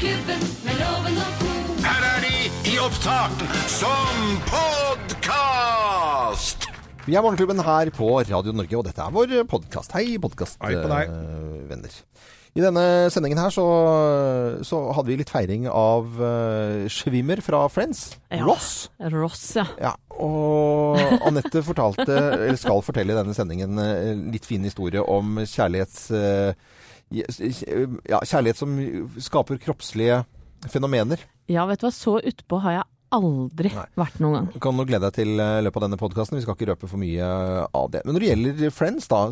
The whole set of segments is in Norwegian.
Morgenklubben med loven og co. Her er de i opptak som podkast! Vi er Morgenklubben her på Radio Norge, og dette er vår podkast. Hei, podkastvenner. I denne sendingen her så, så hadde vi litt feiring av uh, Schwimmer fra Friends. Ja. Ross. Ross, ja. Ja, og Anette fortalte, eller skal fortelle i denne sendingen, en litt fin historie om kjærlighets... eh, Ja, kjærlighet som skaper kroppslige fenomener. Ja, vet du hva, så utpå har jeg aldri Nei. vært noen gang. Du kan nå glede deg til løpet av denne podkasten. Vi skal ikke røpe for mye av det. Men når det gjelder Friends, da.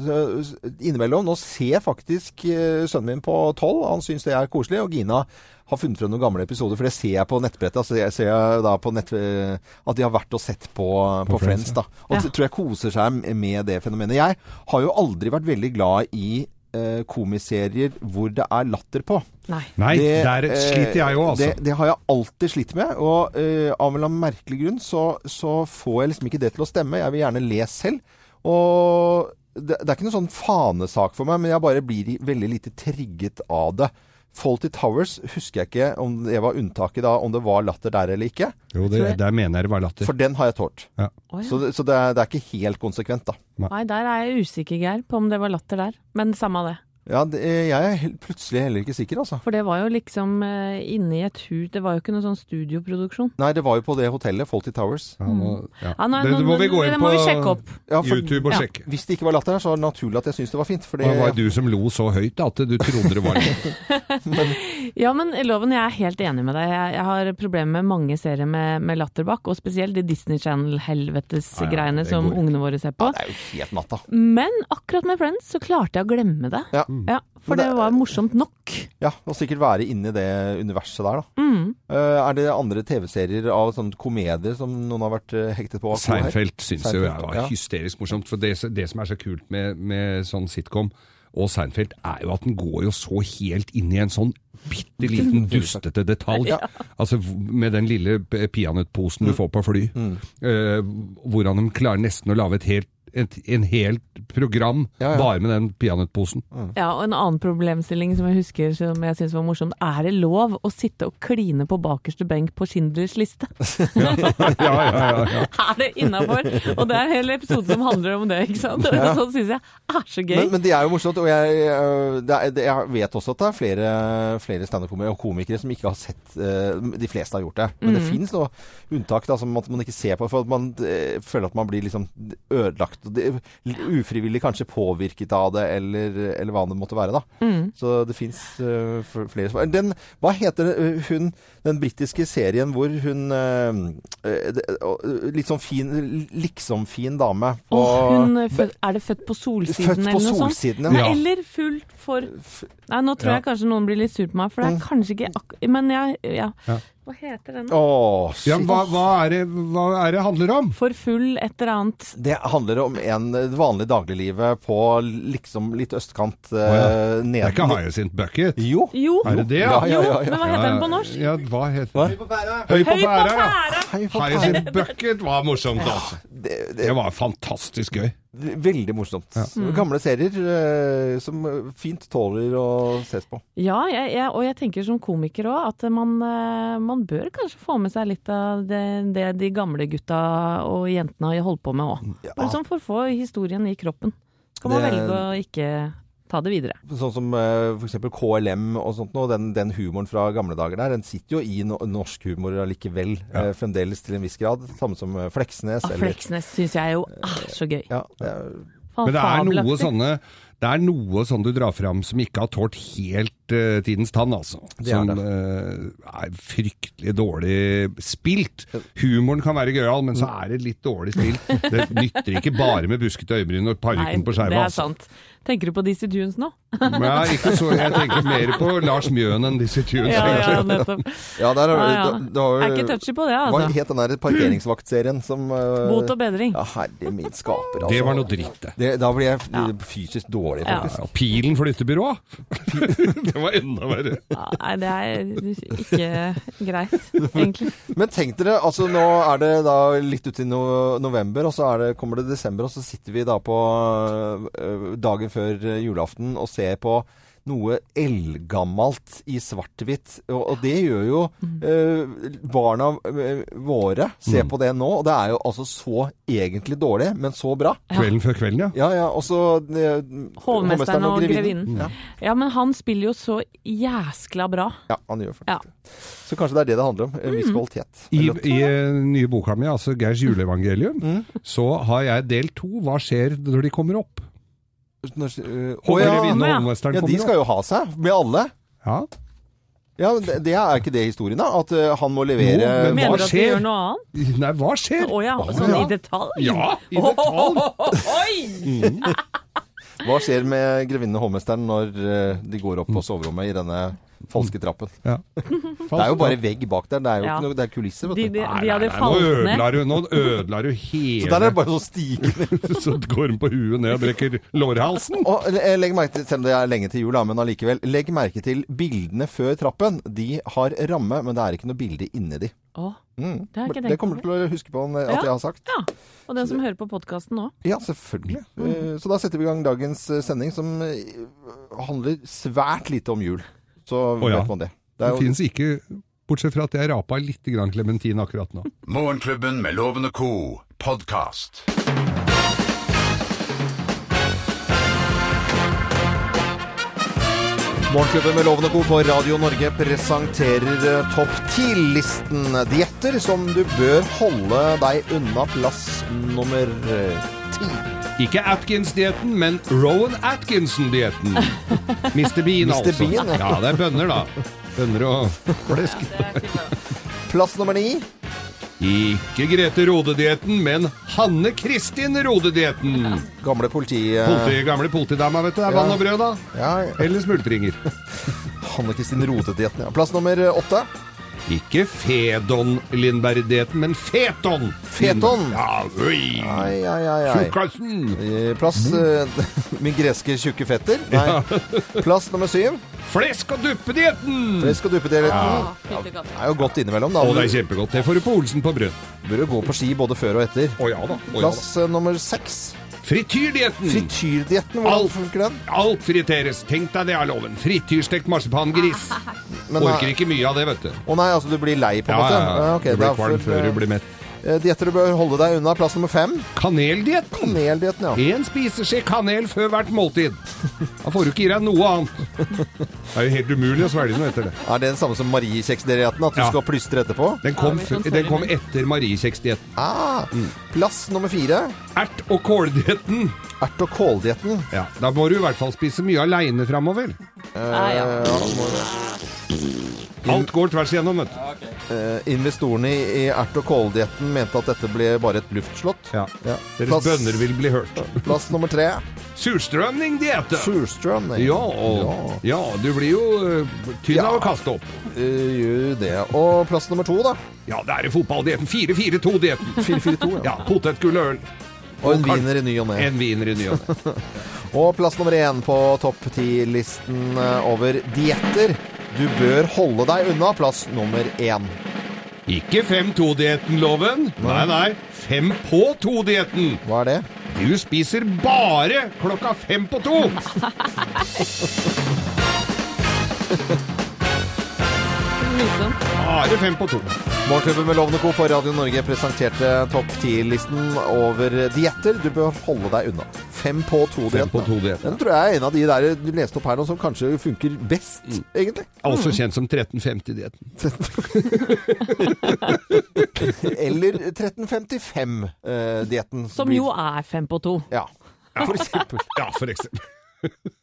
Innimellom Nå ser faktisk sønnen min på tolv. Han syns det er koselig. Og Gina har funnet frem noen gamle episoder, for det ser jeg på nettbrettet. Altså jeg ser da på nett, at de har vært og sett på, på, Friends. Friends, da. Og Ja. tror jeg koser seg med det fenomenet. Jeg har jo aldri vært veldig glad i eh, komiserier hvor det er latter på. Nei. Nei, Det, der sliter jeg jo, eh, altså. Det, det har jeg alltid slitt med. Og eh, av en eller annen merkelig grunn så, så får jeg liksom ikke det til å stemme. Jeg vil gjerne le selv. Og det, det er ikke noen sånn fanesak for meg, men jeg bare blir veldig lite trigget av det. Fawlty Towers husker jeg ikke om det var unntaket da, om det var latter der eller ikke. Jo, det, der mener jeg det var latter. For den har jeg tålt. Å, ja. Så, det, så det, er, det er ikke helt konsekvent, da. Nei, der er jeg usikker, Geir, på om det var latter der. Men samme av det. Ja, det, jeg er helt, plutselig heller ikke sikker, altså. For det var jo liksom eh, inne i et hus Det var jo ikke noe sånn studioproduksjon. Nei, det var jo på det hotellet, Fawlty Towers. Ja, nå, ja. Ja, nei, det, det må vi gå inn på sjekke opp. Ja, for- YouTube og Ja. sjekke. Hvis det ikke var latter her, så var det naturlig at jeg syntes det var fint. Det, Det var du som lo så høyt at du trodde det var det. Ja, men Loven, jeg er helt enig med deg. Jeg, jeg har problemer med mange serier med, med latter bak, og spesielt de Disney Ja, ja, Channel-helvetes-greiene det som går. ungene våre ser på. det er jo helt natta. Men akkurat med Friends så klarte jeg å glemme det. Ja. Ja, for det det- var morsomt nok. Ja, og sikkert være inni det universet der, da. Mm. Eh, er det andre TV-serier av sånne komedier som noen har vært eh, hektet på? Seinfeld syns jo jeg var ja. hysterisk morsomt. For det, det som er så kult med, med sånn sitcom og Seinfeld, er jo at den går jo så helt inn i en sånn bitte liten dustete detalj. Altså med den lille peanøttposen Mm. du får på fly. eh, hvordan de klarer nesten å lage et helt et, en helt program Ja, ja. bare med den peanøttposen. Ja, og en annen problemstilling som jeg husker som jeg syns var morsomt. Er det lov å sitte og kline på bakerste benk på Schindlers liste? ja, ja, ja, ja. Er det innafor? Og det er en hel episode som handler om det, ikke sant? Ja. Sånn syns jeg er så gøy. Men, men det er jo morsomt, og jeg, det er, det, jeg vet også at det er flere, flere standup-komikere og komikere som ikke har sett eh, De fleste har gjort det. Men det finnes noe unntak da, som at man ikke ser på, for at man eh, føler at man blir liksom ødelagt. Det- Ufrivillig kanskje påvirket av det, eller, eller hva det måtte være. da. Mm. Så det fins flere svar. Den, hva heter eh, hun, den britiske serien hvor hun eh, eh, eh, Litt sånn fin, liksom-fin dame. på- oh, hun, er født- er det født på solsiden Født på eller noe sånt? Ja. Nei, Eller fullt for Nei, nå tror jeg kanskje noen blir litt sur på meg, for det er kanskje ikke akkurat Men jeg ja. Ja. Hva heter den? Åh, Ja, hva, hva, er det, hva er det handler om? For full et eller annet. Det handler om en vanlig dagliglivet på liksom litt østkant eh, ja. ned... Det er ikke Hyacinth Bucket? Jo. Jo, Er det det, Ja, ja? ja, ja, men hva heter den på norsk? Ja, hva heter Hva? Høy på Høy på pæra, ja. pæra! Pæra. Hyacinth Bucket var morsomt, altså. Det, det Det var fantastisk gøy. Veldig morsomt. Gamle serier eh, som fint tåler å ses på. Ja, jeg, jeg, og jeg tenker som komiker òg at man, eh, man bør kanskje få med seg litt av det, det de gamle gutta og jentene har holdt på med òg. Ja. Bare sånn for å få historien i kroppen. Kan man Det- velge å ikke ta det videre. Sånn som uh, for eksempel KLM og sånt nå, den, den humoren fra gamle dager der, den sitter jo i no norsk humor allikevel. eh, fremdeles til en viss grad. Samme som uh, Fleksnes. Ah, eller- Fleksnes syns jeg jo er så gøy. Ja, det er, Men det er noe sånne det er noe sånn du drar fram som ikke har tålt helt eh, tidens tann, altså. Det er som det. uh, er fryktelig dårlig spilt. Humoren kan være gøyal, men så er det litt dårlig spilt. Det nytter ikke bare med buskete øyebryn og Nei, parykken på det er Altså. sant. Tenker du på Dizzie Tunes nå? Ja, ikke så, jeg tenker mer på Lars Mjøen enn Dizzie tunes. Ja, ja, nettopp. ja, der har Ja, ja. Da, har Er ikke touchy på det, Hva altså. het den der parkeringsvaktserien som uh, Bot og bedring. Ja, herre min skaper, altså. Det var noe dritt, det. Det, da blir jeg fysisk dårlig, Ja. faktisk. Ja, Pilen flyttebyrå! det var enda verre. Nei, det er ikke greit, egentlig. Men tenk dere, altså nå er det da litt ut i no november, og så er det, kommer det desember, og så sitter vi da på øh, dagen før julaften og ser på noe eldgammelt i svart-hvitt. Og, og det gjør jo eh, barna eh, våre. Se på det nå. Og det er jo altså så egentlig dårlig, men så bra. Kvelden før kvelden, ja. Ja, ja. Og så eh, Hovmesteren og grevinnen. Mm. Ja. Ja, men han spiller jo så jæskla bra. ja, han gjør faktisk Ja. det. Så kanskje det er det det handler om. En viss kvalitet. I, I nye boka mi, altså Geirs juleevangelium, så har jeg del to. Hva skjer når de kommer opp? Eh, Og Å ja. Ja. de skal jo ha seg. Med alle. Ja. Ja, det, er ikke det historien, da? At eh, han må levere Jo, men Mener du at de skjer? gjør noe annet? Nei, hva skjer? Å ja, Å, sånn ja. i detalj? Ja, i detalj. Oi! Hva skjer med grevinnen og hovmesteren når eh, de går opp på soverommet i denne falske trappen? Ja. Det er jo bare vegg bak der. Det er jo Ja. ikke noe, det er kulisser, De, vet de, du. Nei, de nei, hadde nei, nå falt ned. ødela du, nå ødela du Så der er det bare så stiger. Så går den på huet ned og brekker lårhalsen. Og eh, legg merke til, selv om det er lenge til jul, da, men allikevel. Legg merke til bildene før trappen. De har ramme, men det er ikke noe bilde inni de. Å, Mm. Det det kommer du til å huske på at Ja. jeg har sagt. ja. Og den som hører på podkasten nå. Ja, selvfølgelig. Mm. Eh, Så da setter vi i gang dagens eh, sending, som eh, handler svært lite om jul. Så oh, ja. vet man det. Det Det jo fins ikke, bortsett fra at jeg rapa litt grann klementin akkurat nå. Morgenklubben med lovende ko co. podkast. Morgenklubben med lovende ko Co. på Radio Norge presenterer eh, topp 10-listen dietter som du bør holde deg unna plass nummer eh, ti. Ikke Atkins-dietten, men Rowan Atkinson-dietten. Mr. Bean, Mr. altså. Bean, ja. ja, det er bønner, da. Bønner og flesk. Plass nummer ni. Ikke Grete Rode-dietten, men Hanne Kristin Rode-dietten. Gamle politi... eh, Politi, gamle politidama, vet du. Det er vann og brød, da. Ja, Eller smultringer. Hanne Kristin Rode-dietten. Ja. Plass nummer åtte. Ikke Fedon Lindberg-dietten, men Feton. Feton. Ja, oi. Ai, ai, ai, ai. Tjukkasen. Eh, Plass eh, Min greske tjukke fetter. Nei. Plass nummer syv. Flesk og duppe-dietten. Flesk og duppedietten. Ja. Det er jo godt innimellom, da. Å, det er kjempegodt. Det får du på Olsen på brød. Du bør jo gå på ski både før og etter. Å ja da. Å, ja, da. Plass eh, nummer seks. Frityrdietten. Frityrdietten, hvordan Alt. funker den? Alt friteres. Tenk deg det er loven. Frityrstekt marsipangris. Men, Orker eh, ikke mye av det, vet du. Å nei, altså du blir lei på en Ja, måte? ja, ja. Okay, du blir kvalm før du blir mett. Eh, Dietter du bør holde deg unna. Plass nummer fem. Kaneldietten. Kaneldietten, ja. Én spiseskje kanel før hvert måltid. Da får du ikke i deg noe annet. Det er jo helt umulig å svelge noe etter det. Er det den samme som Mariekjeksdietten? At du Ja. skal plystre etterpå? Den kom, Ja, den kom etter mariekjeksdietten. Ah, Plass nummer fire. Ert- og kåldietten. Ert- og kåldietten. Ja, da må du i hvert fall spise mye aleine framover. Ah, ja. Eh, ja. Alt går tvers igjennom, vet du. Eh, investorene i i ert- og kåldietten mente at dette ble bare et luftslott. Ja. Ja. Deres Plass, bønner vil bli hørt. plass nummer tre. Surstrømning-dietten. Surstrøm. Ja, og, ja, du blir jo øh, tynn av å kaste opp. Eh, gjør det. Og plass nummer to, da. Ja, det er i fotballdietten. 4-4-2-dietten. 442. Ja. Ja, potetgull og øl. Og en wiener i ny og ne. En wiener i ny og ne. Og plass nummer én på topp ti-listen eh, over dietter. Du bør holde deg unna plass nummer én. Ikke 5-2-dietten, loven. Nei, nei. 5 på 2-dietten. Hva er det? Du spiser bare klokka fem på to. Bare fem på to. Morgenklubben med Lovende Co. på Radio Norge presenterte topp ti-listen over dietter. Du bør holde deg unna. Fem på to-dietten. Den tror jeg er en av de der du leste opp her nå som kanskje funker best, Mm. egentlig. Altså kjent som 1350-dietten. Eller 1355-dietten. Som jo er fem på to. Ja, for eksempel. Ja, for eksempel.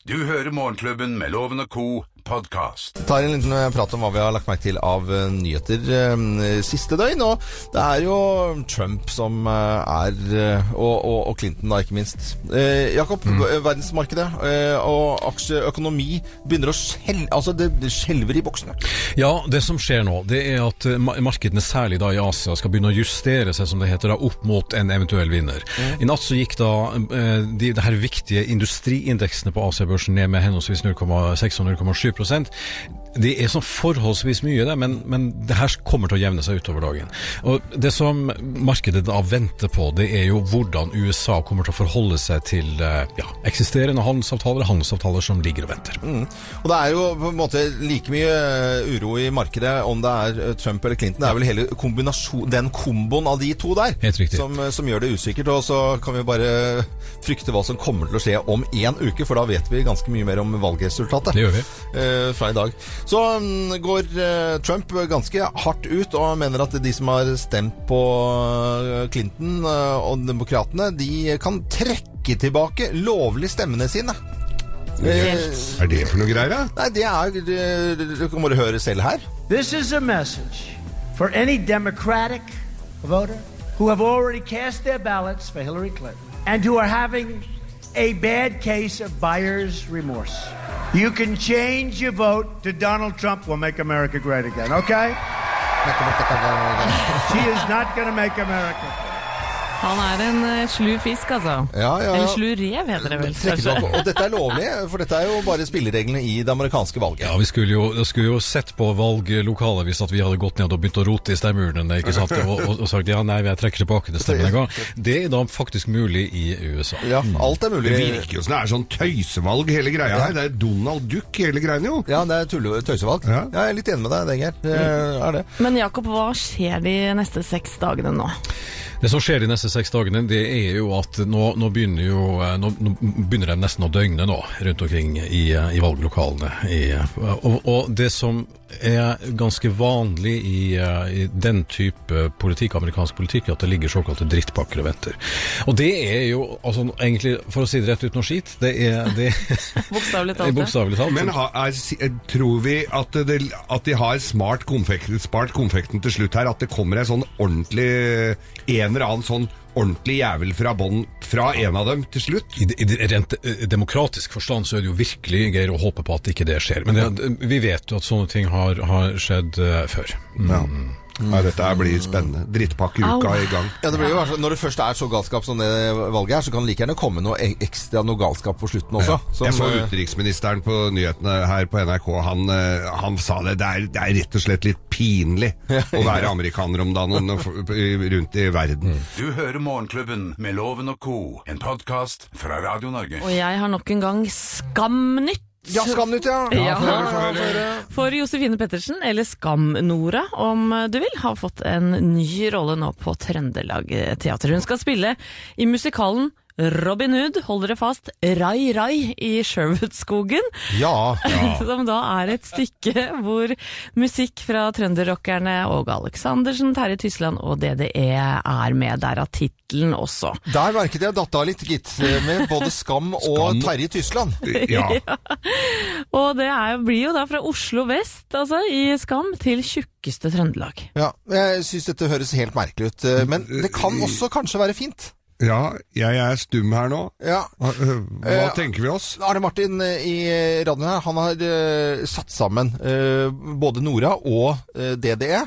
Du hører Morgenklubben med Loven og co. podkast. tar en liten eh, prat om hva vi har lagt merke til av eh, nyheter eh, siste døgn. Og det er jo Trump som er og, og, og Clinton, da, ikke minst. Jakob, mm. verdensmarkedet og aksjeøkonomi begynner å skjelve Altså, det, skjelver i boksene. Ja, det som skjer nå, det er at markedene, særlig da i Asia, skal begynne å justere seg, som det heter, da, opp mot en eventuell vinner. I natt så gikk da de, de her viktige industriindeksene på Asia-børsen ned med henholdsvis 0,6 og 0,7 det er sånn forholdsvis mye, det, men, men det her kommer til å jevne seg utover dagen. Og Det som markedet da venter på, det er jo hvordan USA kommer til å forholde seg til eh, ja, eksisterende handelsavtaler, handelsavtaler som ligger og venter. Og det er jo på en måte like mye eh, uro i markedet om det er eh, Trump eller Clinton. Det er vel hele kombinasjon, den komboen av de to der som, som gjør det usikkert. Og så kan vi bare frykte hva som kommer til å skje om én uke, for da vet vi ganske mye mer om valgresultatet. Det gjør vi. Eh, fra i dag. Så mm, går eh, Trump ganske hardt ut og mener at de som har stemt på eh, Clinton eh, og demokratene, de kan trekke tilbake lovlig stemmene sine. Eh, Er det for noe greier, da? Nei, det er Du Du må høre selv her. This is a message for any Democratic voter who have already cast their ballots for Hillary Clinton and who are having a bad case of buyer's remorse. You can change your vote to Donald Trump will make America great again, okay? She is not going to make America. Han er en eh, slu fisk, altså. Ja, ja, ja. Eller slu rev, heter det vel. Kanskje. Og dette er lovlig, for dette er jo bare spillereglene i det amerikanske valget. Ja, Vi skulle jo, skulle jo sett på valglokalet hvis at vi hadde gått ned og begynt å rote i stemmeurnene ikke sant? Og, og, og sagt ja, nei, jeg trekker tilbake det stemmen en gang. Det er da faktisk mulig i USA. Ja, alt er mulig. Det virker jo som det er sånn tøysevalg hele greia her. Det er Donald Duck hele greiene, jo. Ja, det er tulle- tøysevalg. Ja. Jeg er litt enig med deg, Denger. Det er det. Men Jakob, hva skjer de neste seks dagene nå? Det som skjer de neste seks dagene, det er jo at nå, nå begynner jo eh, nå, nå begynner de nesten å døgne nå rundt omkring i, eh, i valglokalene. I, eh, og, og det som er ganske vanlig i, i den type politikk, amerikansk politikk, at det ligger såkalte drittpakker og venter. Og det er jo altså, egentlig, for å si det rett ut noe skit, det er det, Bokstavelig talt. ja. talt. Men ha, er, tror vi at, det, at de har smart konfekten, spart konfekten til slutt her? At det kommer en sånn ordentlig En eller annen sånn ordentlig jævel fra bånn fra en av dem til slutt? I, i rent eh, demokratisk forstand så er det jo virkelig greier å håpe på at ikke det skjer. Men det, vi vet jo at sånne ting har, har skjedd eh, før. Ja. Ja, dette blir spennende. Drittpakkeuka er i gang. Ja, det blir jo, altså, Når det først er så galskap som det valget er, så kan det like gjerne komme noe ekstra noe galskap på slutten også. som, jeg så eh, utenriksministeren på nyhetene her på NRK. Han, eh, han sa det. Det er, det er rett og slett litt pinlig å være amerikaner om dagen rundt i verden. Du hører Morgenklubben med Loven og co., en podkast fra Radio Norge. Og jeg har nok en gang Skamnytt. Ja, Skamnytt, ja! Ja. For, for. For Josefine Pettersen, eller Skam-Nora om du vil, har fått en ny rolle nå på Trøndelag Teater. Hun skal spille i musikalen Robin Hood, hold dere fast, Rai Rai i Sherwoodskogen. Ja. ja. Som da er et stykke hvor musikk fra trønderrockerne og Aleksandersen, Terje Tysland og DDE er med. Der av tittelen også. Der merket jeg datta litt, gitt. Med både Skam og Skam. Terje Tysland. Ja. Og det er, blir jo da fra Oslo vest, altså, i Skam, til tjukkeste Trøndelag. Ja, Jeg syns dette høres helt merkelig ut. Men det kan også kanskje være fint. Ja, jeg er stum her nå. Ja. Hva, øh, Eh, tenker vi oss? Arne Martin eh, i radioen her, han har uh, satt sammen uh, både Nora og uh, DDE.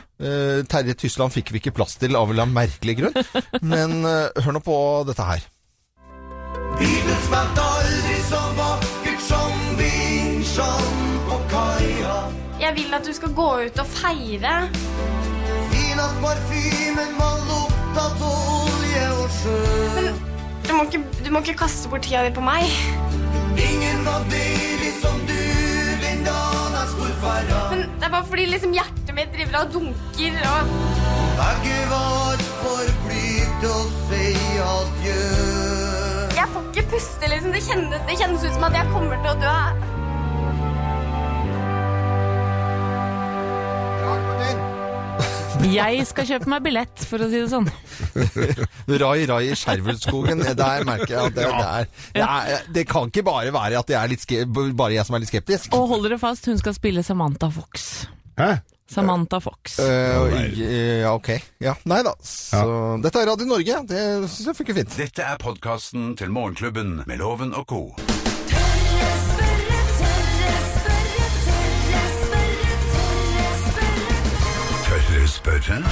Terje Tysland fikk vi ikke plass til av en merkelig grunn. Men hør nå på dette her. Bibelen smalt aldri så vakkert som vinsjen på kaia. Jeg vil at du skal gå ut og feire. Finast parfymen var lukta av olje og sjø. Men du må, ikke, du må ikke kaste bort tida di på meg. Ingen var deilig som du, din danas. Men det er bare fordi liksom hjertet mitt driver og dunker. Og Begge var for blyg til å si adjø. jeg får ikke puste, liksom. Det kjennes, det kjennes ut som at jeg kommer til å dø. Jeg skal kjøpe meg billett, for å si det sånn. Rai Rai i Skjervøyskogen. Der merker jeg at det, det, er, det, er, det kan ikke bare være at det er litt bare jeg som er litt skeptisk. Og hold dere fast, hun skal spille Samantha Fox. Hæ? Samantha Fox. Uh, ja, ok. Ja, Nei da. Så, Dette er Radio Norge. Det det jeg funker fint. Dette er podkasten til Morgenklubben med Loven og co. spørre.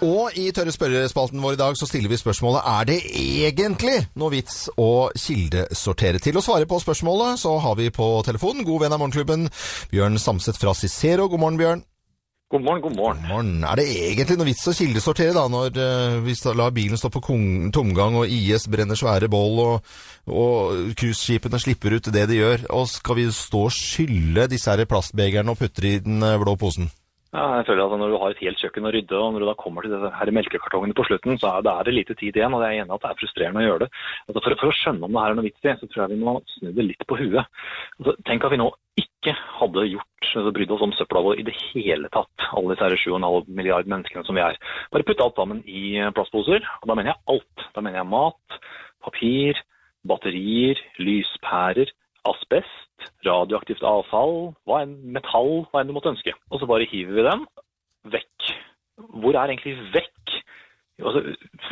Og i tørre spørrespalten vår i dag så stiller vi spørsmålet er det egentlig noe vits å kildesortere. Til å svare på spørsmålet så har vi på telefonen god venn av Morgenklubben, Bjørn Samset fra Cicero. God morgen, Bjørn. God morgen, god morgen. God morgen. Er det egentlig noe vits å kildesortere da, når uh, vi lar bilen stå på tomgang og IS brenner svære boll og, og cruiseskipene slipper ut det de gjør? Og skal vi stå og skylle disse her plastbegerne og putte i den eh, blå posen? Ja, jeg føler at Når du har et helt kjøkken å rydde, og når du da kommer til disse her melkekartongene på slutten, så er det, er det lite tid igjen. og Jeg er enig at det er frustrerende å gjøre det. Altså for, for å skjønne om det her er noe vits i, så tror jeg vi må snu det litt på huet. Altså, tenk at vi nå ikke hadde gjort brydd oss om søpla vår i det hele tatt, alle disse her 7,5 milliard menneskene som vi er. Bare putte alt sammen i eh, plastposer. og Da mener jeg alt. Da mener jeg mat, papir, batterier, lyspærer, asbest, radioaktivt avfall, hva enn, metall, hva enn du måtte ønske. Og så bare hiver vi dem vekk. Hvor er egentlig vekk? Altså,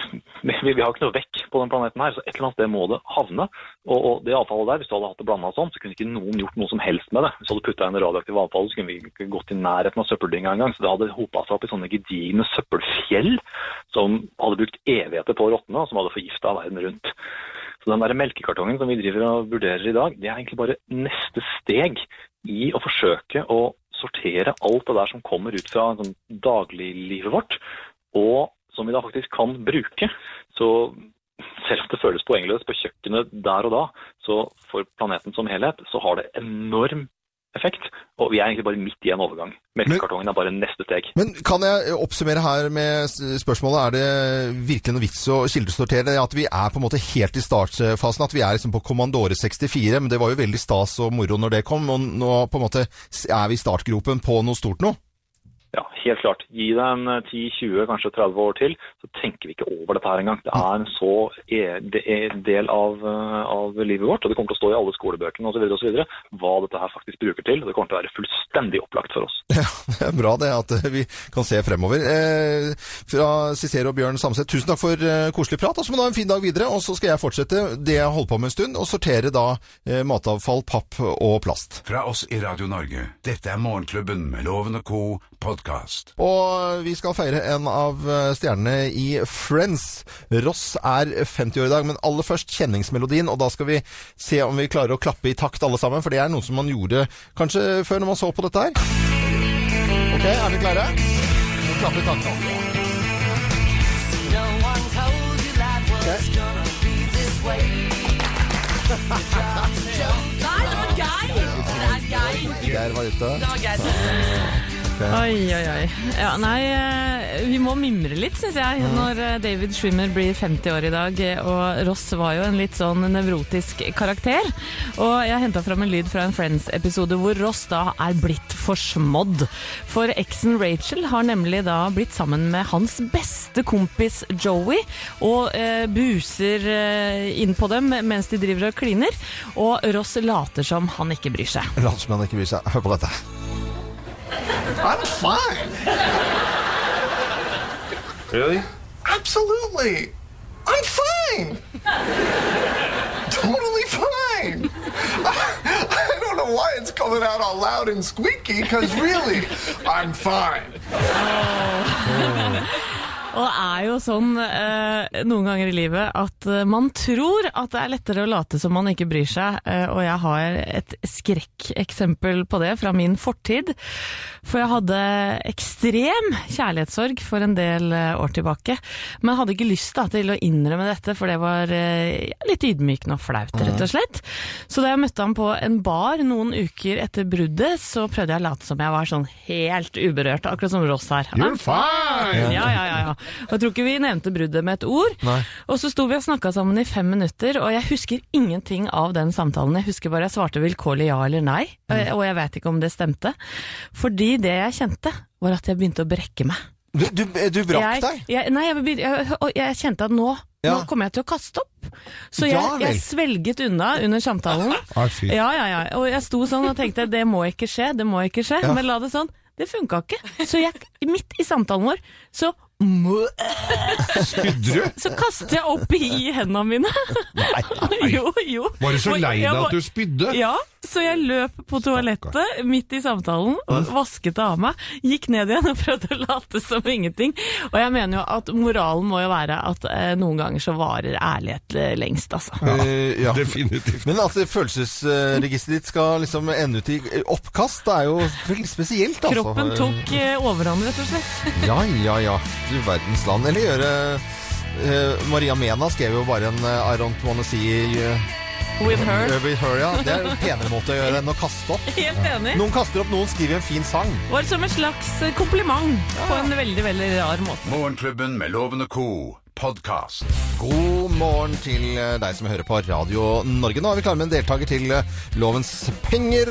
vi, vi har ikke noe vekk på den planeten her, så et eller annet sted må det havne. Og, og det avfallet der, hvis du hadde hatt det blanda sånn, så kunne ikke noen gjort noe som helst med det. Hvis du hadde putta inn radioaktivt avfall, så kunne vi ikke gått i nærheten av søppeldynga engang. Så det hadde hopa seg opp i sånne gedigne søppelfjell som hadde brukt evigheter på å råtne, og som hadde forgifta verden rundt. Så den der melkekartongen som vi driver og vurderer i dag, det er egentlig bare neste steg i å forsøke å sortere alt det der som kommer ut fra sånn, dagliglivet vårt, og som vi da faktisk kan bruke. Så selv om det føles poengløst på kjøkkenet der og da, så for planeten som helhet så har det enorm effekt. Og vi er egentlig bare midt i en overgang. Melkekartongen er bare neste steg. Men kan jeg oppsummere her med spørsmålet, er det virkelig noe vits å kildesortere? At vi er på en måte helt i startfasen, at vi er liksom på Kommandore 64, men det var jo veldig stas og moro når det kom, og nå på en måte er vi i startgropen på noe stort nå? Ja, helt klart. Gi det en eh, 10-20, kanskje 30 år til, så tenker vi ikke over dette her engang. Det er en så e- det er del av, eh, av livet vårt, og det kommer til å stå i alle skolebøkene osv. hva dette her faktisk bruker til. og Det kommer til å være fullstendig opplagt for oss. Ja, Det er bra det at eh, vi kan se fremover. Eh, fra Cicero og Bjørn Samset, tusen takk for eh, koselig prat. Og så må du ha en fin dag videre. Og så skal jeg fortsette det jeg holdt på med en stund, og sortere da eh, matavfall, papp og plast. Fra oss i Radio Norge. Dette er Morgenklubben med Loven og co. podkast. Og vi skal feire en av eh, stjernene i Friends. Ross er 50 år i dag, men aller først kjenningsmelodien. Og da skal vi se om vi klarer å klappe i takt alle sammen, for det er noe som man gjorde kanskje før når man så på dette her. Ok, er vi klare? Vi klapper i takt nå. Nei, det var Geir! Det er Geir. Geir var ute. Det var Geir. Oi, oi, oi. Ja, nei, eh, vi må mimre litt, syns jeg, når eh, David Schwimmer blir 50 år i dag. eh, Og Ross var jo en litt sånn nevrotisk karakter. Og jeg henta fram en lyd fra en Friends-episode hvor Ross da er blitt forsmådd. For eksen Rachel har nemlig da blitt sammen med hans beste kompis Joey, og eh, buser eh, inn på dem mens de driver og kliner. Og Ross later som han ikke bryr seg. Later som han ikke bryr seg. Hør på dette. I'm fine. Really? Absolutely. I'm fine. totally fine. I don't know why it's coming out all loud and squeaky, because really, I'm fine. Oh. Og det er jo sånn eh, noen ganger i livet at eh, man tror at det er lettere å late som man ikke bryr seg, eh, og jeg har et skrekkeksempel på det fra min fortid. For jeg hadde ekstrem kjærlighetssorg for en del eh, år tilbake, men hadde ikke lyst da, til å innrømme dette, for det var eh, litt ydmykende og flaut, rett og slett. Så da jeg møtte ham på en bar noen uker etter bruddet, så prøvde jeg å late som jeg var sånn helt uberørt, akkurat som Ross her. You're fine! Ja, ja, ja, ja. Og jeg tror ikke vi nevnte bruddet med et ord. Nei. Og så sto vi og snakka sammen i fem minutter, og jeg husker ingenting av den samtalen. Jeg husker bare jeg svarte vilkårlig ja eller nei, Mm. og jeg vet ikke om det stemte. Fordi det jeg kjente, var at jeg begynte å brekke meg. Du, du, du brakk deg? Jeg, nei, jeg, jeg, jeg kjente at nå, Ja. nå kommer jeg til å kaste opp. Så jeg, jeg svelget unna under samtalen. Ja, ja, ja. Og jeg sto sånn og tenkte det må ikke skje, det må ikke skje. Men la det sånn. Det funka ikke. Så jeg, midt i samtalen vår så Spydde du? Så kastet jeg opp i hendene mine. Nei, nei. Jo, jo. Var du så lei deg at du spydde? Ja, så jeg løp på toalettet midt i samtalen og vasket det av meg. Gikk ned igjen og prøvde å late som ingenting. Og jeg mener jo at moralen må jo være at eh, noen ganger så varer ærlighet eh, lengst, altså. Ja, ja. Definitivt. Men at følelsesregisteret ditt skal liksom ende ut i oppkast, det er jo veldig spesielt, altså. Kroppen tok eh, overhånd, rett og slett. Ja, ja, ja. Du verdens land. Eller gjøre uh, Maria Mena skrev jo bare en uh, I don't wanna see you With her. uh, with her, ja. Det er en penere måte å gjøre enn å kaste opp. Helt enig. Noen kaster opp, noen skriver en fin sang. Var som en slags kompliment kompliment på en veldig, veldig rar måte. Morgenklubben med lovende co. podkast. God morgen til eh, deg som hører på Radio Norge. Nå er vi klare med en deltaker til eh, Lovens penger.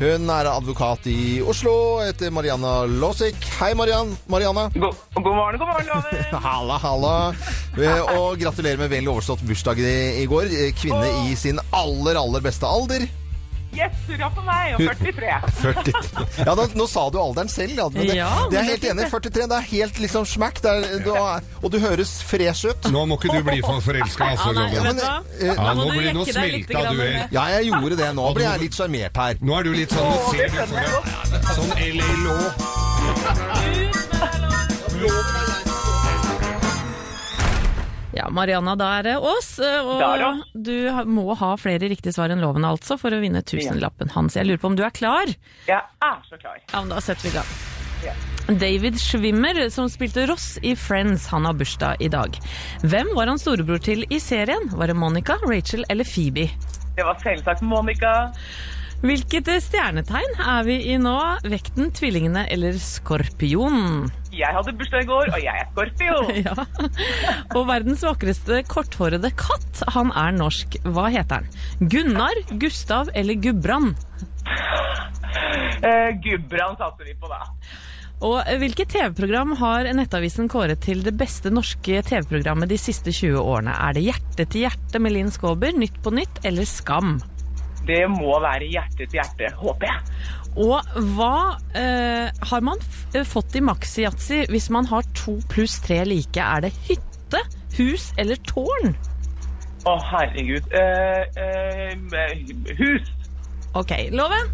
Hun er advokat i Oslo, heter Mariana Låsik. Hei, Marianne. Marianne. God, god morgen, god morgen, Loven. Halla, halla. Eh, Og gratulerer med vel overstått bursdag i, går. Kvinne i sin aller, aller beste alder. Yes, hurra for meg, og 43. 43. Ja, nå, nå sa du alderen selv, ja. Men det, Ja, det er men helt det er enig. 43, det er helt liksom smack. Det er, du er, og du høres fresh ut. Nå må ikke du bli for forelska, altså, Ja, hva? eh, Ja, nå må du blir- nå jekke deg litt smelta du helt. Ja, jeg gjorde det. Nå blir jeg litt sjarmert her. Nå er du litt sånn Åh, ser du som godt. Sånn LA Law. Ja, Marianna, da er det oss. Og Da da. Du må ha flere riktige svar enn loven, altså, for å vinne tusenlappen hans. Jeg lurer på om du er klar? Jeg er så klar. Ja, men Da setter vi i gang. Ja. David Schwimmer, som spilte Ross i Friends, han har bursdag i dag. Hvem var han storebror til i serien? Var det Monica, Rachel eller Phoebe? Det var selvsagt Monica. Hvilket stjernetegn er vi i nå? Vekten, tvillingene eller skorpion? Jeg hadde bursdag i går, og jeg er Skorpio. Ja. Og verdens vakreste korthårede katt, han er norsk. Hva heter han? Gunnar, Gustav eller Gudbrand? Eh, Gudbrand satser vi på, da. Og hvilket TV-program har Nettavisen kåret til det beste norske TV-programmet de siste 20 årene? Er det Hjerte til hjerte med Linn Skåber, Nytt på nytt eller Skam? Det må være hjerte til hjerte, håper jeg. Og hva eh, har man f eh, fått i maxi-yatzy hvis man har to pluss tre like? Er det hytte, hus eller tårn? Å, herregud. Eh, eh, hus. Ok, Loven?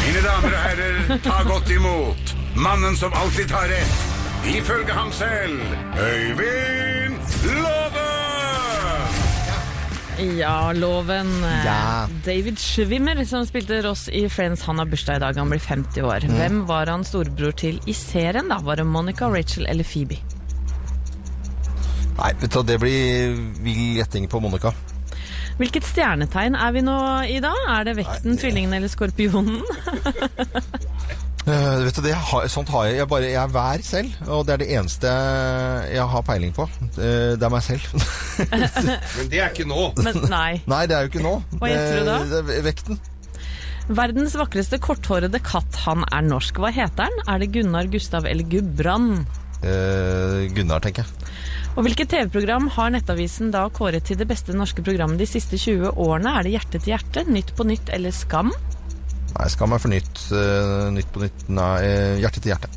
Mine damer og herrer, ta godt imot mannen som alltid tar rett, ifølge ham selv, Øyvind Låve! Ja, Loven. Ja. David Schwimmer, som spilte Ross i Friends, han har bursdag i dag. Han blir 50 år. Mm. Hvem var han storebror til i serien? da? Var det Monica, Rachel eller Phoebe? Nei, vet du, det blir vill gjetting på Monica. Hvilket stjernetegn er vi nå i da? Er det vekten, tvillingen eller skorpionen? Eh, vet du, det har, sånt har jeg. Jeg, bare, jeg er vær selv, og det er det eneste jeg har peiling på. Uh, det er meg selv. Men det er ikke nå. Men nei. Nei, det er jo ikke nå. Hva gjetter du da? Det- det vekten. Verdens vakreste korthårede katt, han er norsk. Hva heter han? Er det Gunnar, Gustav eller Gudbrand? Uh, Gunnar, tenker jeg. Og hvilket TV-program har Nettavisen da kåret til det beste norske programmet de siste 20 årene? Er det Hjerte til hjerte, Nytt på nytt eller Skam? Nei, skal man for nytt. eh, nytt på nytt. Nei, eh, hjerte til hjerte.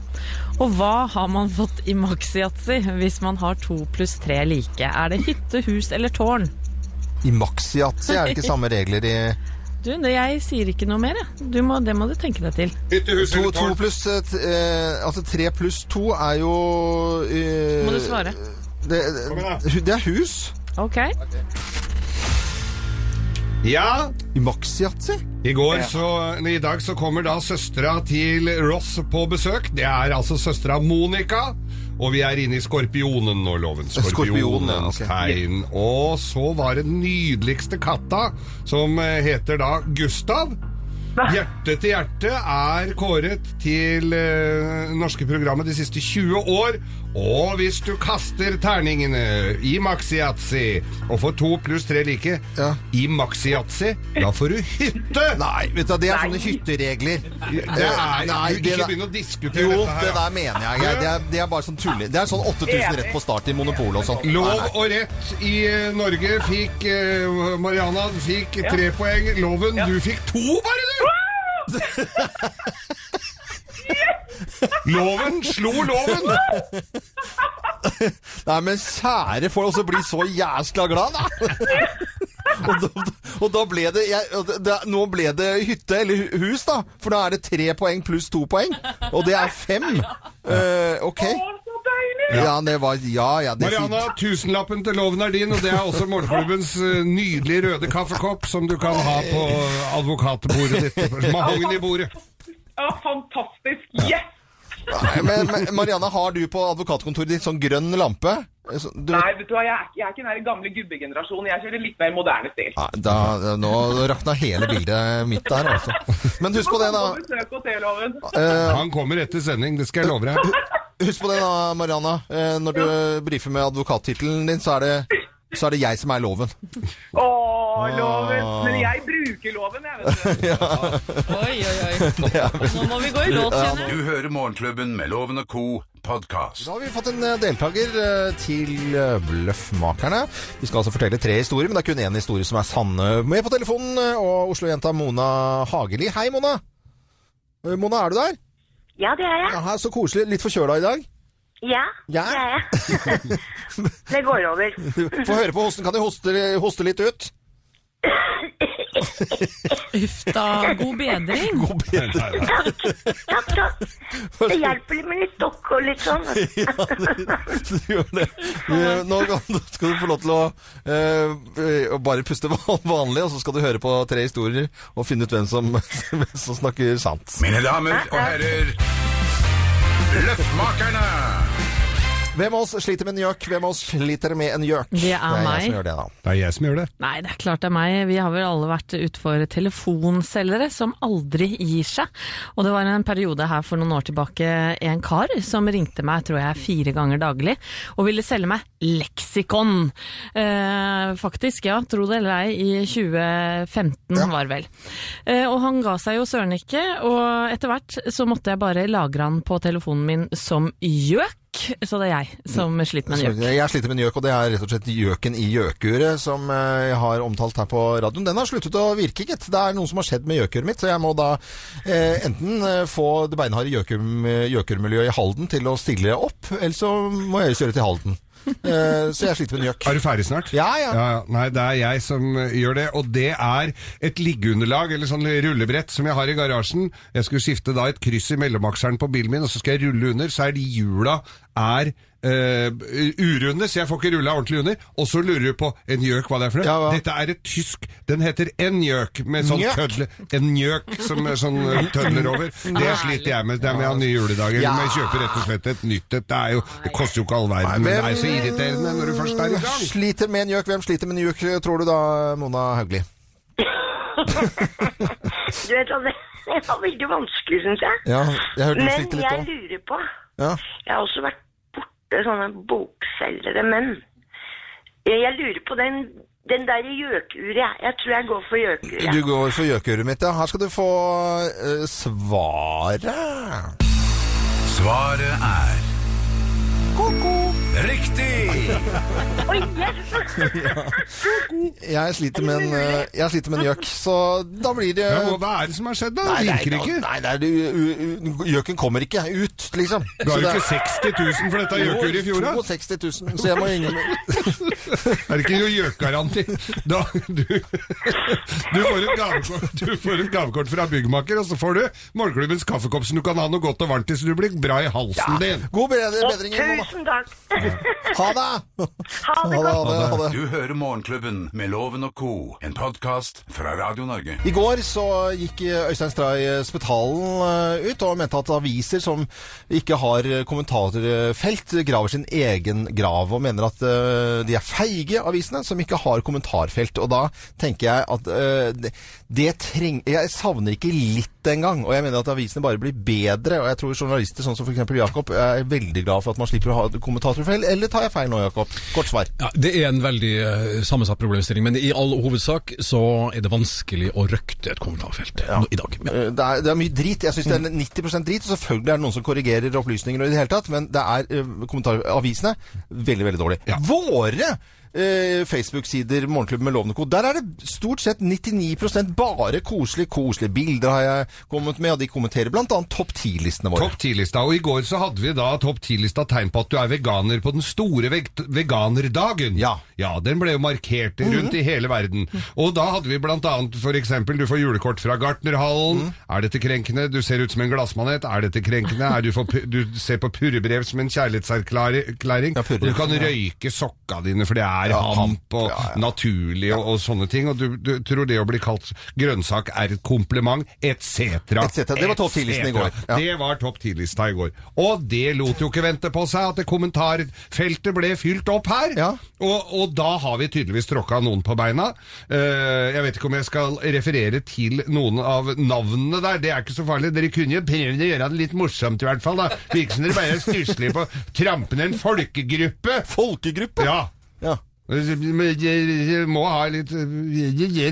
Og hva har man fått i maxi-yatzy hvis man har to pluss tre like? Er det hytte, hus eller tårn? I maxi-yatzy er det ikke samme regler i Du, det, jeg sier ikke noe mer, jeg. Du må, det må du tenke deg til. Hyttehus eller eller to tårn? pluss eh, t- eh, Altså tre pluss to er jo eh, Må du svare. Det, det, det er hus. Ok. Ja, I maxi-yatzy? I går så, I dag så kommer da søstera til Ross på besøk. Det er altså søstera Monica. Og vi er inne i skorpionen nå, loven. Skorpionens tegn. Og så var det den nydeligste katta, som eh, heter da Gustav. Hjerte til hjerte er kåret til det norske programmet de siste 20 år. Og hvis du kaster terningene i maxi-yatzy og får to pluss tre like Ja. i maxi-yatzy, da får du hytte! Nei, vet du, det er sånne hytteregler. Det er, nei, du, ikke det begynn å diskutere Jo, dette her. det der mener jeg. jeg det, er, det er bare sånn tulling. Det er sånn 8000 rett på start i Monopolet og sånn. Lov og rett i eh, Norge fikk uh, Mariana fikk tre poeng. Loven, du fikk to, bare du! Loven slo loven! Nei, men kjære folk, også bli så jæskla glad, da! og, da og da ble det, jeg, det- Nå ble det hytte, eller hus, da. For da er det tre poeng pluss to poeng. Og det er fem. Uh, ok. Ja, det var Ja, ja, det Mariana, fint. Mariana, tusenlappen til loven er din, og det er også morgenklubbens eh, nydelige røde kaffekopp som du kan ha på advokatbordet ditt. Mahognibordet. Ja, fantastisk. Yes! Nei, men, men Mariana, har du på advokatkontoret ditt sånn grønn lampe? Du, Nei, vet du hva, jeg er, jeg er ikke den der gamle gubbegenerasjonen. Jeg kjører litt mer moderne stil. Nei, da, nå rakna hele bildet mitt der, altså. Men husk på det, da. Eh, Han kommer etter sending, det skal jeg love deg. Husk på det da, Mariana. Eh, når du brifer med advokattittelen din, så er, det, så er det jeg som er loven. Å, loven. Men jeg bruker loven, jeg, vet du. Oi, oi, oi. Nå må vi gå i låt, kjenner. Du hører Morgenklubben med Loven og co. podkast. Da har vi fått en eh, deltaker eh, til eh, Bløffmakerne. Vi skal altså fortelle tre historier, men det er kun én historie som er sanne. Med på telefonen, og Oslo-jenta Mona Hageli. Hei, Mona. Mona, er du der? Ja, det er jeg. Ja, så koselig. Litt forkjøla i dag? Ja, Ja. det er jeg. det går over. Få høre på hosten. Kan du hoste, hoste litt ut? Uff da. God bedring. God bedring. Takk, takk. Det hjelper litt med litt dokk og litt sånn. Du gjør det. Nå kan- skal du få lov til å eh, eh, bare puste vanlig, og så skal du høre på tre historier og finne ut hvem som, hvem som snakker sant. Mine damer og herrer, Luchtmakkerna. Hvem av oss sliter med en gjøk? Hvem av oss sliter med en gjøk? Det er jeg som gjør det, da. Det er jeg som gjør det. Nei, det er klart det er meg. Vi har vel alle vært utfor telefonselgere som aldri gir seg. Og det var en periode her for noen år tilbake en kar som ringte meg, tror jeg, fire ganger daglig, og ville selge meg leksikon. Eh, faktisk, ja, tro det eller ei, i 2015 var det vel. Eh, og han ga seg jo søren ikke, og etter hvert så måtte jeg bare lagre han på telefonen min som gjøk. Så det er jeg som sliter med en gjøk. Jeg sliter med en gjøk, og det er rett og slett gjøken i gjøkuret som eh, jeg har omtalt her på radioen. Den har sluttet å virke, gitt. Det er noe som har skjedd med gjøkuret mitt, så jeg må da eh, enten eh, få det beinharde gjøkum- gjøkurmiljøet i Halden til å stille opp, eller så må jeg kjøre til Halden. Eh, så jeg sliter med en gjøk. Er du ferdig snart? Ja, ja. ja. Nei, det er jeg som eh, gjør det, og det er et liggeunderlag, eller sånn rullebrett, som jeg har i garasjen. Jeg skulle skifte da et kryss i mellomakseren på bilen min, og så skal jeg rulle under, så er de hjula er eh, urunde, så jeg får ikke rulla ordentlig under. Og så lurer du på en gjøk, hva det er for noe? Dette er et tysk Den heter en gjøk, med sånn Njøk? tødle En gjøk som er sånn tødler over. Det sliter jeg med. Det er med å ha nye juledager. Ja. Men jeg kjøper rett og slett et nytt et. Det, er jo, det koster jo ikke all verden, men det er jo så irriterende når du først er i gang. Sliter med en gjøk. Hvem sliter med en gjøk, tror du da, Mona Haugli? Du vet hva, det det var veldig vanskelig, syns jeg. Ja, jeg hørte du Men jeg lurer på Ja. Jeg har også vært borte sånne bokselgere, men jeg lurer på den, den der gjøkuret. jeg. Jeg tror jeg går for gjøkuret. Du går for gjøkuret mitt, ja. Her skal du få uh, svaret. Svaret er Riktig! Oi, yes! Jeg sliter med en, eh, jeg sliter med en gjøk, så da blir det Ja, hva er det som har skjedd, da? Nei, Det virker ikke. Nei, nei, det, u- u- gjøken kommer ikke ut, liksom. Du har jo ikke 60 000 for dette gjøkuret i fjor, da? 62 000, så jeg må ingen Er det ikke noe gjøkgaranti? Da, du, du, får et gavekort, du får et gavekort fra byggmaker, og så får du morgenklubbens kaffekopp som du kan ha noe godt og varmt i, så du blir bra i halsen din. God bedring, bedring Mona. Tusen takk. Ha det! Ha det godt. Du hører Morgenklubben med Loven og co., en podkast fra Radio Norge. I går så gikk Øystein Stray Spetalen eh, ut og mente at aviser som ikke har kommentarfelt, graver sin egen grav, og mener at eh, de er feige, avisene, som ikke har kommentarfelt. Og da tenker jeg at eh, det, det treng... Jeg savner ikke litt engang, og jeg mener at avisene bare blir bedre, og jeg tror journalister sånn som eksempel Jakob er veldig glad for at man slipper å ha kommentarfelt, eller tar jeg feil nå, Jakob? Kort svar. Ja, det er en veldig eh, sammensatt problemstilling, men i all hovedsak så er det vanskelig å røkte et kommentarfelt ja. i dag. Ja. Det er, det er mye drit. Jeg syns det er 90% drit. og Selvfølgelig er det noen som korrigerer opplysninger, i det hele tatt, men det er eh, kommentaravisene veldig veldig dårlig. Våre eh, Facebook-sider, Morgenklubben med Lovende Co. Der er det stort sett 99% bare koselige, koselige bilder har jeg kommet med, og de kommenterer bl.a. topp 10-listene våre. Topp 10-lista. Og i går så hadde vi da topp 10-lista tegn på at du er veganer på den store veg veganerdagen. Ja. Ja, den ble jo markert rundt i hele verden. Og da hadde vi for eksempel, du får julekort fra Gartnerhallen. Er dette krenkende? Du ser ut som en glassmanet. Er dette krenkende? Er du, for, du ser på purrebrev som en kjærlighetserklæring. Ja, og du kan ja. røyke sokka dine, for det er Ja, hamp og naturlig og, og sånne ting. Og du, du tror det å bli kalt grønnsak er et kompliment, etc. Et. Det var topp 10-listen i går. Det var topp 10-lista i går. Og det lot jo ikke vente på seg at kommentarfeltet ble fylt opp her. Og, og da har vi tydeligvis tråkka noen på beina. Uh, jeg vet ikke om jeg skal referere til noen av navnene der. Det er ikke så farlig. Dere kunne jo prøvd å gjøre det litt morsomt i hvert fall. da. Virker som dere bare er stusslige på trampende en folkegruppe. Folkegruppe? Ja. Ja. Jeg må ha litt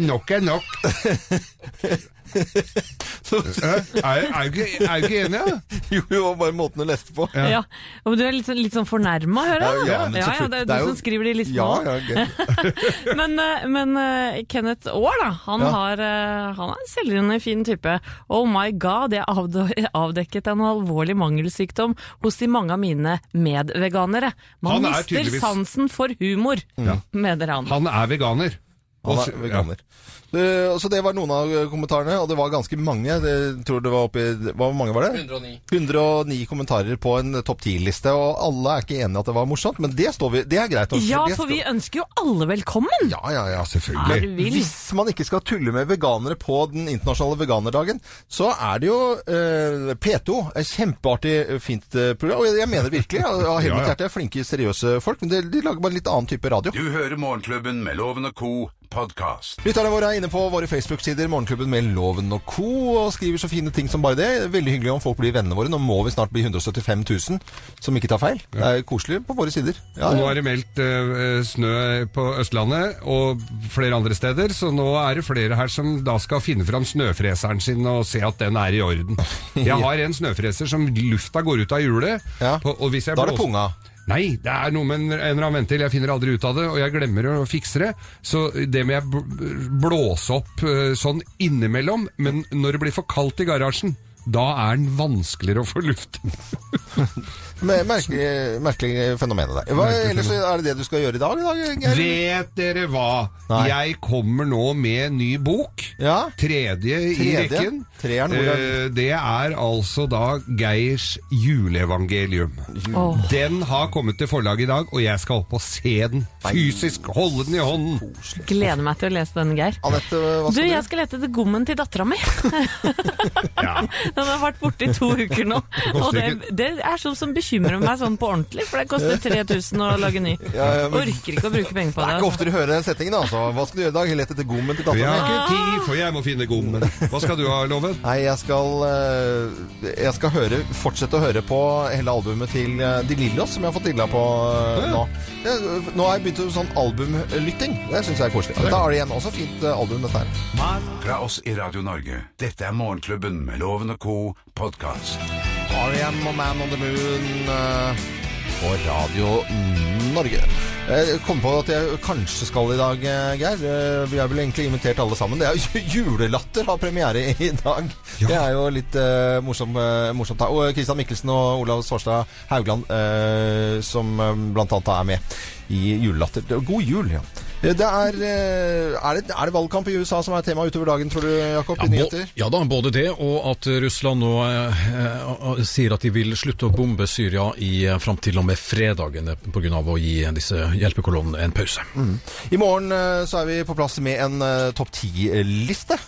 Nok er nok. Hæ? Er, er, du ikke, er du ikke enig, da? Jo, jo, bare måten du leste på. Ja. Og du er litt, sånn- litt sånn fornærma, hører jeg. Ja, ja, ja, ja, det er Det er du jo- som skriver de listene Ja, ja, men eh, men eh, Kenneth Aar, da. Han, Ja. har, eh, han er en selvrende fin type. Oh my god, jeg avdekket en alvorlig mangelsykdom hos de mange av mine medveganere. Man er mister tydeligvis- sansen for humor, mener han. Han er veganer. Han er veganer. Ja. så det var noen av kommentarene, og det var ganske mange. Det, tror det var oppi Hvor mange var det? 109. 109 kommentarer på en topp 10-liste, og alle er ikke enige i at det var morsomt, men det, står vi, det er greit. Også, Ja, for vi ønsker jo alle velkommen! Ja, ja, ja, selvfølgelig. Hvis man ikke skal tulle med veganere på den internasjonale veganerdagen, så er det jo eh, P2. Et kjempeartig, eh, fint eh, program. Og jeg, jeg mener virkelig, av har hele mitt hjerte, flinke, seriøse folk. Men de, de lager bare en litt annen type radio. Du hører Morgenklubben med Loven og Co. podkast. Lytterne våre er inne på våre Facebook-sider, Morgenklubben med Loven og co., og skriver så fine ting som bare det. Veldig hyggelig om folk blir vennene våre. Nå må vi snart bli 175 000, som ikke tar feil. Det er koselig på våre sider. Ja, Og nå er det meldt uh, snø på Østlandet og flere andre steder, så nå er det flere her som da skal finne fram snøfreseren sin og se at den er i orden. Jeg har en snøfreser som lufta går ut av hjulet. Ja. på- og hvis jeg Da er det blåser- punga. Nei, det er noe med en, en eller annen ventil. Jeg finner aldri ut av det, og jeg glemmer å fikse det. Så det må jeg bl- blåse opp eh, sånn innimellom. Men når det blir for kaldt i garasjen, da er den vanskeligere å få luft. Merkelig, merkelig fenomen der. Hva, ellers er det det du skal gjøre i dag? i dag Vet dere hva? Nei. Jeg kommer nå med ny bok. Ja. Tredje, i Tredje? rekken. Treeren, hvor er- Eh, det er altså da Geirs juleevangelium. Oh. Den har kommet til forlaget i dag, og jeg skal opp og se den fysisk. Holde den i hånden. Gleder meg til å lese den, Geir. Anette, hva Du, jeg skal lete etter gommen til dattera mi. Ja. Den har vært borte i to uker nå. Og det, det er sånn som bekymrer meg sånn på ordentlig, for det koster 3000 å lage ny. Ja, ja, men- Orker ikke å bruke penger på Det det. er ikke altså. ofte du hører den setningen, altså. Hva skal du gjøre i dag? Lett etter gommen til datteren. Vi har ikke tid, for jeg må finne gommen. Hva skal du ha, Loven? Nei, jeg skal, eh, jeg skal høre, fortsette å høre på hele albumet til eh, De Lillos, som jeg har fått dilla på eh, nå. Nå har jeg begynt med sånn albumlytting. Det syns jeg er koselig. Da er det igjen. Også fint album, dette her. Fra oss i Radio Norge. Dette er Morgenklubben med Loven og Co. podkast. R.E.M. og Man on the Moon eh, på Radio Norge. Jeg kom på at jeg kanskje skal i dag, eh, Geir. Eh, Vi er vel egentlig invitert alle sammen. Det er jo Julelatter har premiere i dag. Det er jo litt uh, morsom, uh, morsomt. Og Christian Mikkelsen og Olav Svarstad Haugland, uh, som eh, blant annet er med i Julelatter. Er God jul, ja. Eh, Det er, eh, er, det, er det valgkamp i USA som er tema utover dagen, tror du, Jakob? Ja, i bo, ja da, både det og at Russland nå eh, eh, sier at de vil slutte å bombe Syria i, fram til og med fredagen pga. å gi disse hjelpekolonnene en pause. I morgen så er vi på plass med en topp ti-liste.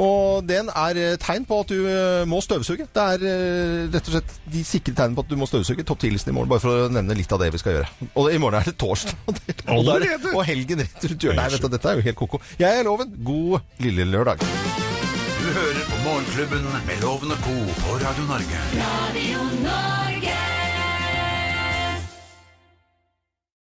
Og den er eh, tegn på at du eh, må støvsuge. Det er eh, rett og slett de sikre tegnene på at du må støvsuge. Topp 10-listen i morgen, bare for å nevne litt av det vi skal gjøre. Og i morgen er det torsdag. Og, det, og, helgen rett rundt hjørnet. Nei, vet du, dette er jo helt koko. Jeg er Loven. God lille lørdag. Du hører på Morgenklubben med Loven og Co. på Radio Norge. Radio Norge.